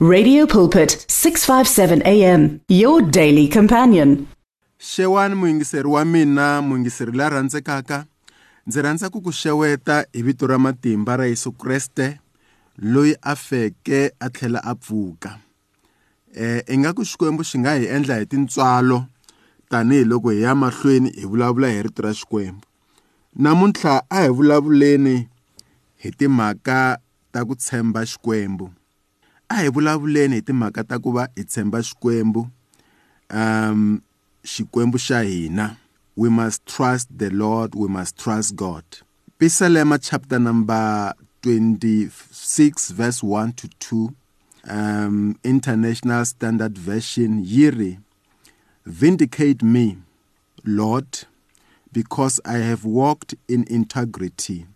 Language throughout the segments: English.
Radio Pulpit 657 AM your daily companion. xewani muyingiseri wa mina muyingiseri la rhandzekaka. Ndzi rhandza ku ku xeweta hi vito ra matimba ra yesu kreste loyi a feke a tlhela a pfuka. Eh ingaku xikwembu xi nga hi endla hi tintswalo tanihiloko hi ya mahlweni hi vulavula hi rito ra xikwembu. Namuntlha a hi vulavuleni hi timhaka ta ku tshemba xikwembu. A hi vulavuleni hi timhaka ta ku va hi tshemba xikwembu um xikwembu xa hina we must trust the lord we must trust god. Pisalema chapter number 26 verse 1 to 2 um international standard version yiri vindicate me lord because i have walked in integrity.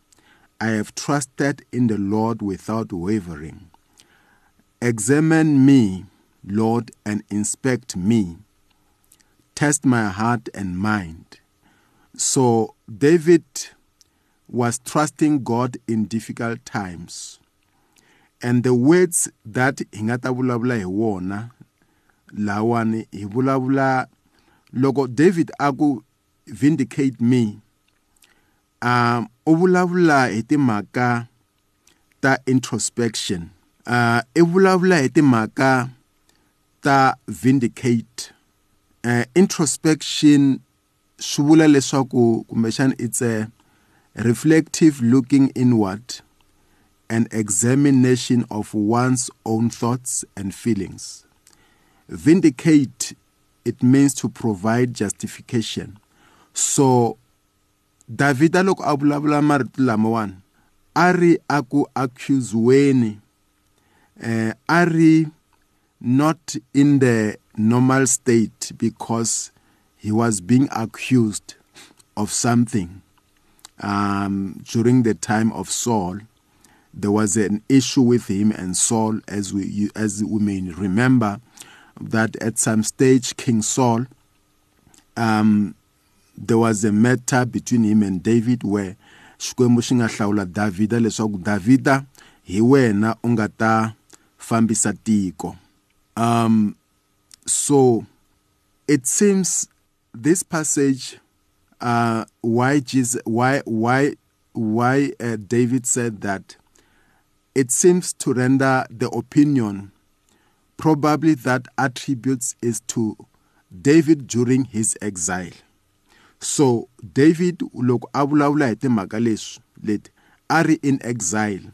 I have trusted in the lord without wavering examine me lord and inspect me test my heart and mind. So David was trusting God in difficult times. And the words that hi nga ta vulavula hi lawani David a vindicate me um u vulavula hi timhaka ta introspection uh i vulavula hi timhaka ta vindicate. Uh, introspection swi vula leswaku kumbexana it's a reflective looking inward and examination of one's own thoughts and feelings. Vindicate it means to provide justification. So davhida loko a vulavula marito lamawani a ri a ku accuseweni eh, a ri not in the normal state because he was being accused of something. Um, during the time of Saul, there was an issue with him and Saul, as we as we may remember, that at some stage King Saul, um, there was a matter between him and David where xikwembu xi nga hlawula davhida leswaku davhida hi wena fambisa tiko. Um, so it seems this passage uh, why Jesus why why why uh, David said that it seems to render the opinion probably that attributes is to David during his exile. So David loko a vulavula hi timhaka leswi leti in exile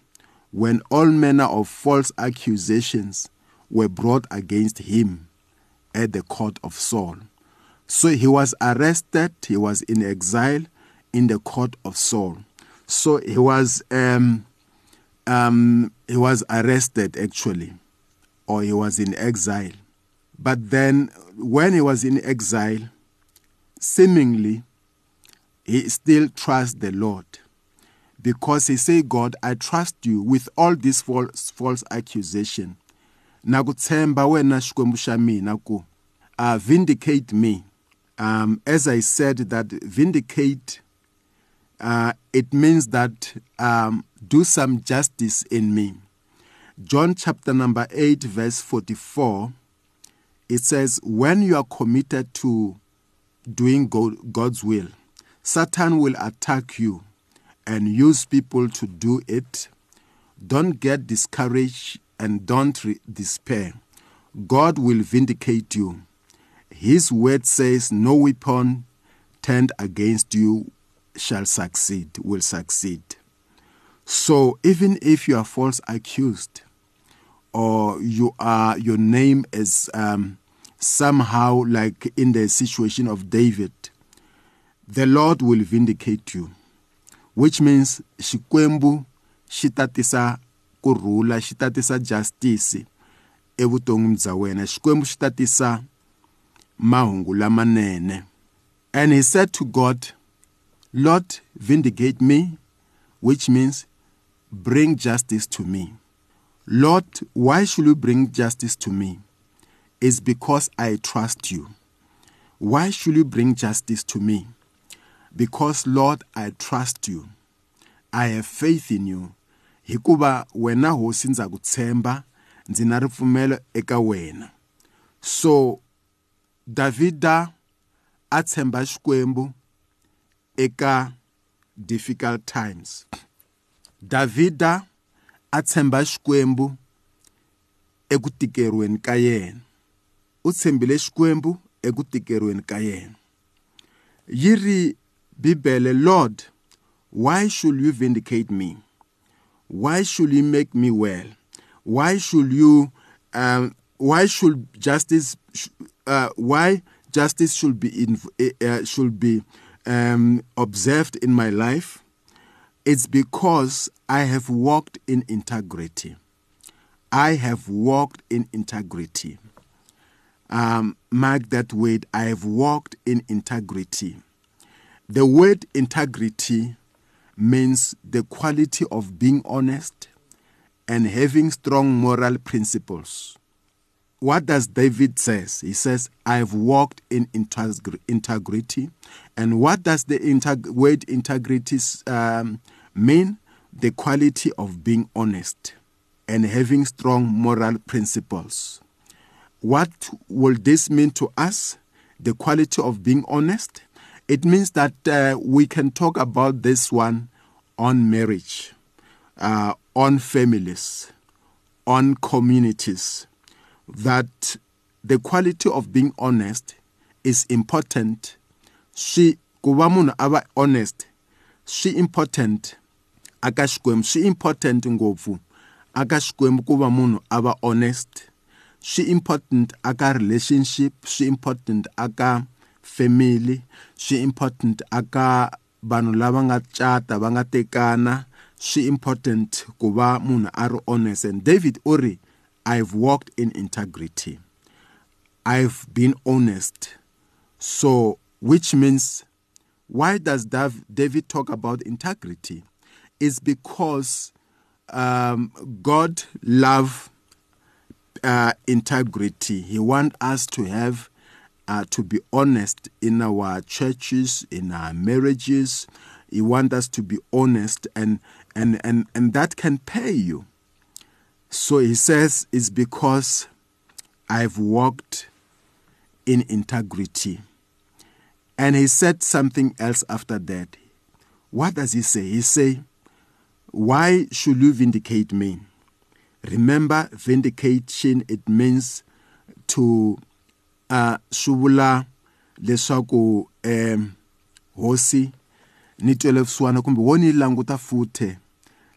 when all manner of false accusations were brought against him at the court of Saul. So he was arrested, he was in exile in the court of Saul. So he was um, um, he was arrested actually, or he was in exile. But then when he was in exile, seemingly he still trusts the Lord. Because he say, God, I trust you with all this false, false accusation. Na ku tshemba wena xikwembu xa mina ku uh, vindicate me. Um, as i said that vindicate uh, it means that um, do some justice in me. John chapter number 8 verse 44 it says when you are committed to doing god's will satan will attack you and use people to do it don't get discouraged and don't re- despair. God will vindicate you. His word says, No weapon turned against you shall succeed, will succeed. So even if you are false accused, or you are your name is um, somehow like in the situation of David, the Lord will vindicate you, which means Shikwembu shitatisa kurhula xi ta tisa justice evuton'wini bya wena. Xikwembu xi ta tisa mahungu lamanene. And he said to god lord vindicate me which means bring justice to me. Lord why should you bring justice to me? Is because i trust you. Why should you bring justice to me because lord i trust you. I have faith in you. Hikuva wena hosi ndza ku tshemba ndzi na ripfumelo eka wena. So davhida a tshemba xikwembu eka difficult times. Davhida a tshemba xikwembu eku tikeriweni ka yena. U tshembile xikwembu eku tikeriweni ka yena. Yi ri bibele lord why should you vindicate me? Why should you make me well? Why should you um, why should justice uh, why justice should be in, uh, should be um, observed in my life? It's because i have walked in integrity. I have walked in integrity. Um, mark that word i have walked in integrity the word integrity means the quality of being honest and having strong moral principles. What does David says? He says, "I've walked in integrity." And what does the integ- word integrity um, mean? The quality of being honest and having strong moral principles. What will this mean to us? The quality of being honest. It means that uh, we can talk about this one on marriage, uh, on families, on communities, that the quality of being honest is important. Swi ku va munhu honest swi important aka xikwembu swi important ngopfu aka xikwembu ku va honest swi important aka relationship swi important aka family swi important. Aka vanhu lava nga cata va nga tekana swi important ku va munhu a ri honest. And david u ri i've walked in integrity. I've been honest. So which means why does Dav- david talk about integrity? It's because um, god love uh, integrity. He want us to have uh, to be honest in our churches, in our marriages. He wants us to be honest, and and and and that can pay you. So he says it's because I've walked in integrity. And he said something else after that. What does he say? He say, "Why should you vindicate me?" Remember, vindication it means to vula leswaku um hosi ni kumbe wo ni languta futhe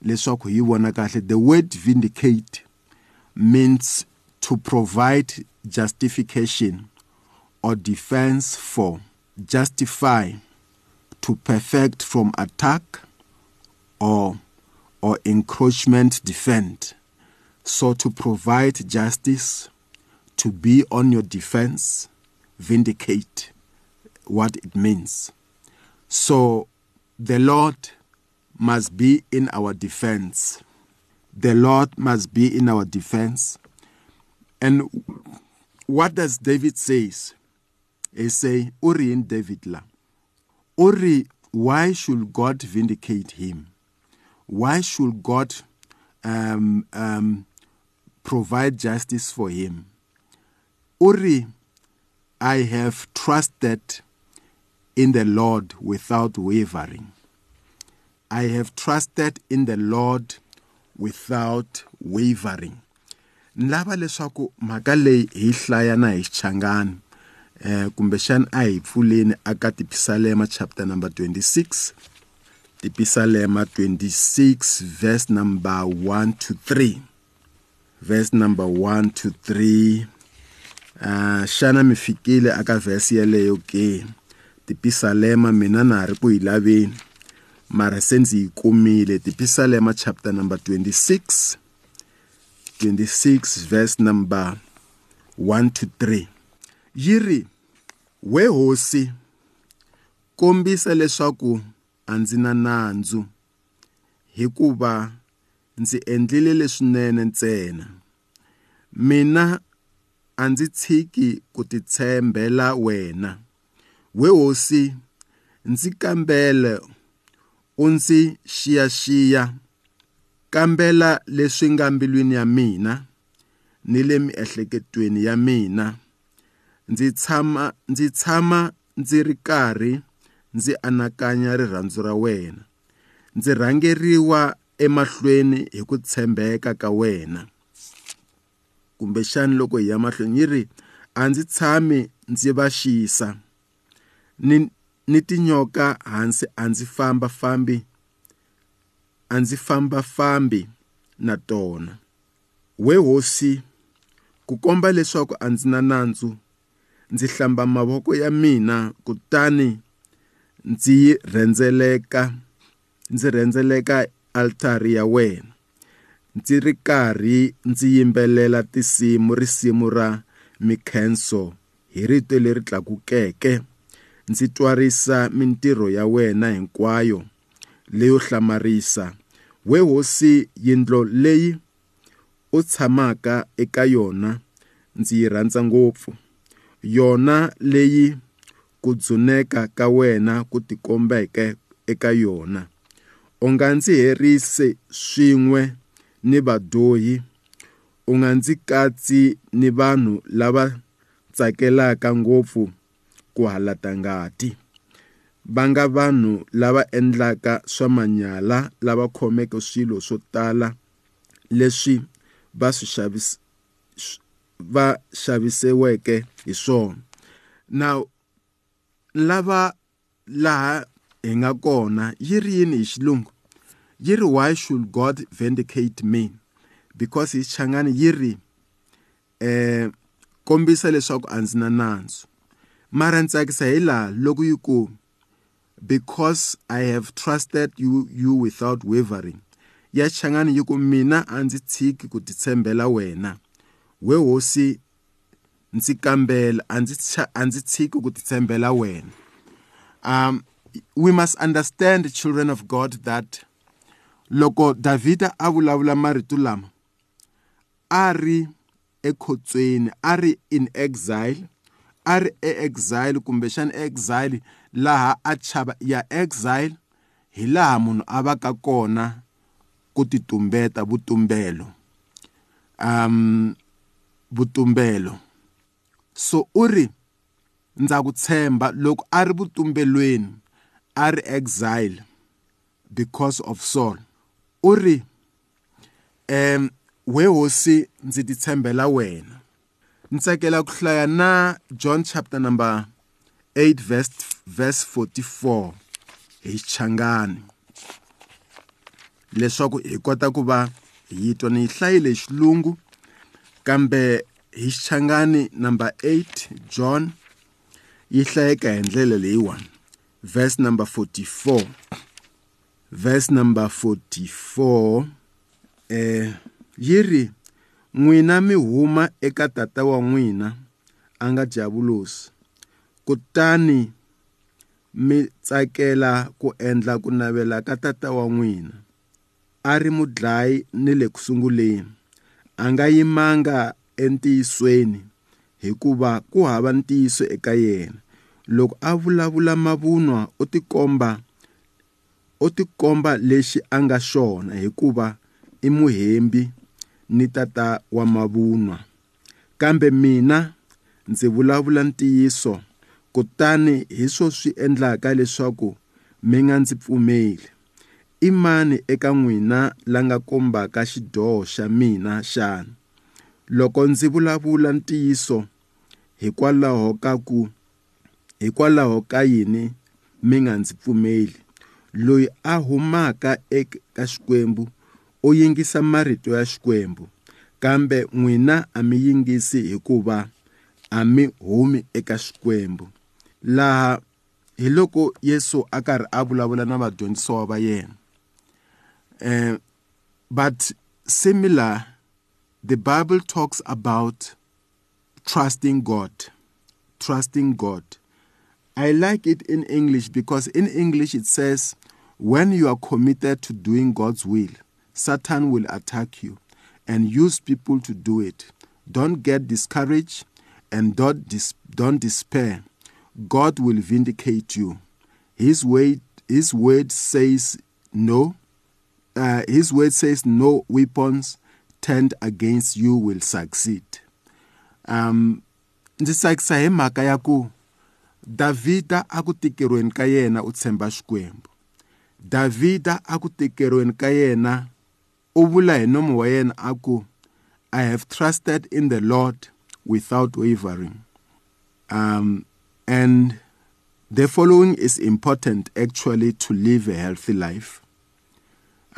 leswaku hi vona kahle. The word vindicate means to provide justification or defense for justify to perfect from attack or or encroachment defend. So to provide justice to be on your defense, vindicate what it means. So the Lord must be in our defense. The Lord must be in our defense. And what does David says? He say, Uri in David la. Uri, why should God vindicate him? Why should God um, um, provide justice for him? Uri, I have trusted in the Lord without wavering. I have trusted in the Lord without wavering. Ni lava leswaku mhaka leyi hi hlaya na hi xichangani eh kumbexana a hi pfuleni aka tipisalema chapter number 26 tipisalema 26 verse number 1 to 3 verse number 1 to 3 uh, xana mi fikile aka vhesi yeleyo ke? Tipisalema mina na ha ri ku yi laveni. Mara se ndzi yi kumile. Tipisalema chapter number 26 26 verse number 1 to 3 yi ri we hosi kombisa leswaku a ndzi na nandzu hikuva ndzi endlile leswinene ntsena. Mina a ndzi tshiki ku titshembela wena. We hosi ndzi kambele u ndzi xiyaxiya. Kambela leswi nga mbilwini ya mina ni le miehleketweni ya mina. Ndzi tshama ndzi tshama ndzi ri karhi ndzi anakanya rirhandzu ra wena. Ndzi rhangeriwa emahlweni hi ku tshembeka ka wena. Kumbexani loko hi ya mahlweni? Yi ri a ndzi tshami ndzi va xisa. Ni ni tinyoka hansi a ndzi famba fambi a ndzi famba fambi na tona. We hosi ku komba leswaku a ndzi na nandzu ndzi hlamba mavoko ya mina kutani ndzi yi rhendzeleka ndzi rhendzeleka altari ya wena. Ndzi ri karhi ndzi yimbelela tinsimu risimu ra mikhenso hi rito leri tlakukeke. Ndzi twarisa mintirho ya wena hinkwayo leyo hlamarisa. We hosi yindlo leyi u tshamaka eka yona ndzi yi rhandza ngopfu. Yona leyi ku dzuneka ka wena ku tikombeke eka yona. U nga ndzi herise swin'we ni vadyohi u nga ndzi katsi ni vanhu lava tsakelaka ngopfu ku halata ngati va nga vanhu lava endlaka swa manyala lava khomeke swilo swo tala leswi va swi va xavisiweke hi swona. Now lava laha hi nga kona yi ri yini hi xilungu? Yi ri why should god vindicate me? Because hi xichangani yi ri eh kombisa leswaku a ndzi na nandzu. Mara ni tsakisa hi laha loko yi ku because i have trusted you, you without wavering. Ya xichangani yi ku mina a ndzi tshiki ku titshembela wena. We hosi ndzi kambela ndzi a ndzi tshiki ku titshembela wena. Um we must understand children of god that loko davhida a vulavula marito lama a ri ekhotsweni a ri in exile a ri e-exile kumbexana exile laha a chava ya exile hi laha munhu a va ka kona ku titumbeta vutumbelo. Um vutumbelo. So u ri ndza ku tshemba loko a ri vutumbelweni a ri exile because of Saul. U ri um we hosi ndzi titshembela wena. Ni tsakela ku hlaya na John chapter number 8 verse verse 44 hi xichangani. Leswaku hi kota ku va hi twa ni yi hlayile xilungu kambe hi xichangani number 8 John yi hlayeka hi ndlela leyiwani. Verse number 44 verse number 44 eh yi ri n'wina mi huma eka tata wa n'wina a nga javulosi kutani mi tsakela ku endla ku navela ka tata wa n'wina. A ri mudlayi ni le kusunguleni a nga yimanga entiyisweni hikuva ku hava ntiyiso eka yena. Loko a vulavula mavunwa u tikomba u tikomba lexi a nga xona hikuva i muhembi ni tata wa mavunwa. Kambe mina ndzi vulavula ntiyiso kutani hi swo swi endlaka leswaku mi nga ndzi pfumeli. I mani eka n'wina la nga kombaka xidyoho xa mina xana? Loko ndzi vulavula ntiyiso hikwalaho ka ku hikwalaho ka yini mi nga ndzi pfumeli? Loyi a humaka eka xikwembu u yingisa marito ya xikwembu. Kambe n'wina a mi yingisi hikuva a mi humi eka xikwembu. Laha hi loko yesu a karhi a vulavula na vadyondzisiwa va yena uh, but similar the bible talks about trusting god trusting god. I like it in english because in english it says when you are committed to doing god's will satan will attack you and use people to do it. Don't get discouraged and don't, dis- don't despair. God will vindicate you. His word, his word says no uh, his word says no weapons turned against you will succeed. Um ndzi tsakisa hi mhaka ya ku davhida a ku tikeriweni ka yena u tshemba xikwembu davhida a ka yena u vula hi nomo wa yena i have trusted in the lord without wavering. Um, and the following is important actually to live a healthy life.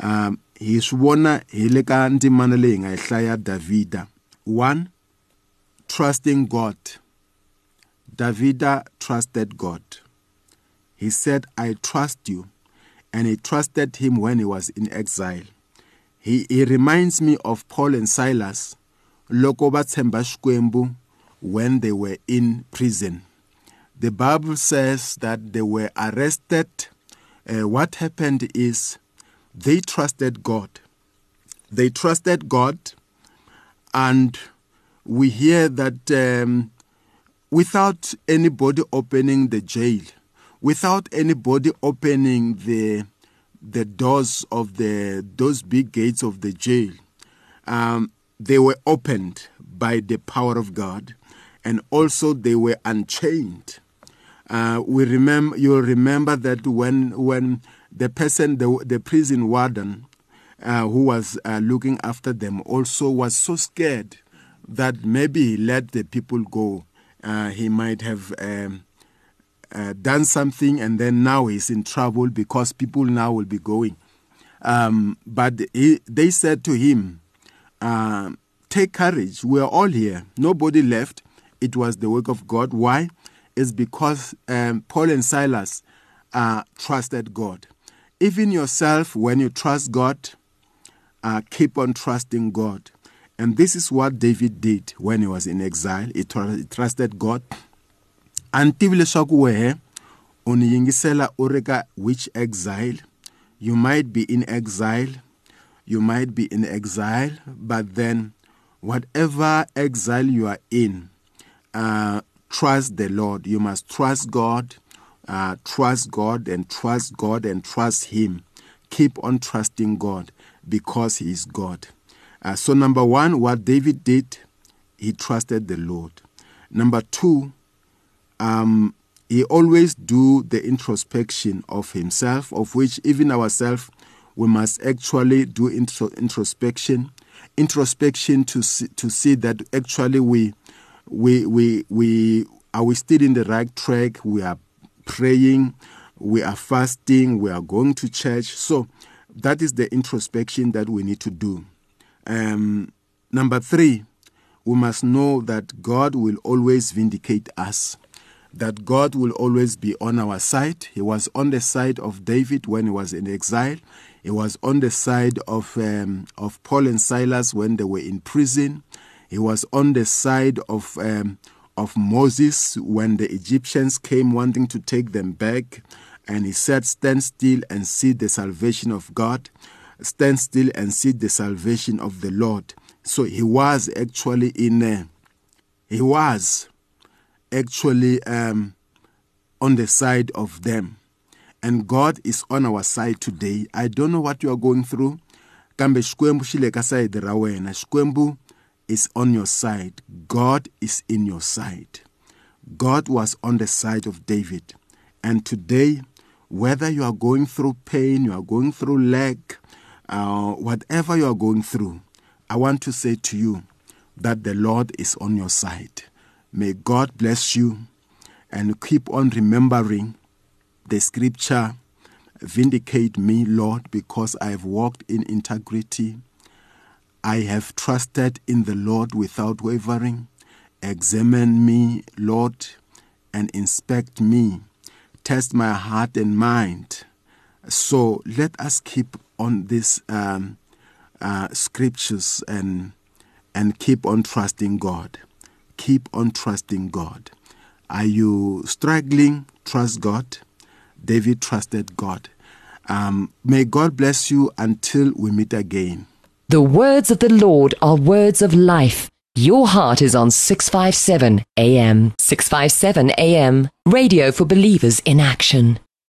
Um, hi swi vona hi le ka ndzimana leyi nga yi hlaya davhida. One trusting god. Davida trusted god. He said i trust you and he trusted him when he was in exile. He, he reminds me of paul and silas when they were in prison. The bible says that they were arrested. Uh, what happened is they trusted god. They trusted god and we hear that um, without anybody opening the jail without anybody opening the the doors of the those big gates of the jail um, they were opened by the power of god and also they were unchained. Uh, we remember you'll remember that when when the person the, the prison warden uh, who was uh, looking after them also was so scared that maybe he let the people go. Uh, he might have um, uh, done something and then now he's in trouble because people now will be going. Um, but he, they said to him, uh, Take courage, we're all here. Nobody left. It was the work of God. Why? It's because um, Paul and Silas uh, trusted God. Even yourself, when you trust God, uh, keep on trusting God. And this is what David did when he was in exile. He, tr- he trusted God. A ni tivi leswaku wehe u ni yingisela u ri ka which exile? You might be in exile you might be in exile but then whatever exile you are in uh, trust the lord. You must trust god uh, trust god and trust god and trust him. Keep on trusting god because he is god. Uh, so number one what david did he trusted the lord. Number two um, he always do the introspection of himself, of which even ourselves we must actually do intro, introspection, introspection to see, to see that actually we we we we are we still in the right track. We are praying, we are fasting, we are going to church. So that is the introspection that we need to do. Um, number three, we must know that God will always vindicate us that God will always be on our side. He was on the side of David when he was in exile. He was on the side of um, of Paul and Silas when they were in prison. He was on the side of um, of Moses when the Egyptians came wanting to take them back, and he said, "Stand still and see the salvation of God. Stand still and see the salvation of the Lord." So he was actually in. Uh, he was actually um, on the side of them. And God is on our side today. I don't know what you are going through. Kambe le is on your side. God is in your side. God was on the side of David. And today, whether you are going through pain, you are going through lack, uh, whatever you are going through, I want to say to you that the Lord is on your side. May God bless you and keep on remembering the scripture. Vindicate me, Lord, because I have walked in integrity. I have trusted in the Lord without wavering. Examine me, Lord, and inspect me. Test my heart and mind. So let us keep on these um, uh, scriptures and and keep on trusting God keep on trusting God. Are you struggling? Trust God. David trusted God. Um, may God bless you until we meet again. The words of the Lord are words of life. Your heart is on 657 AM. 657 AM. Radio for believers in action.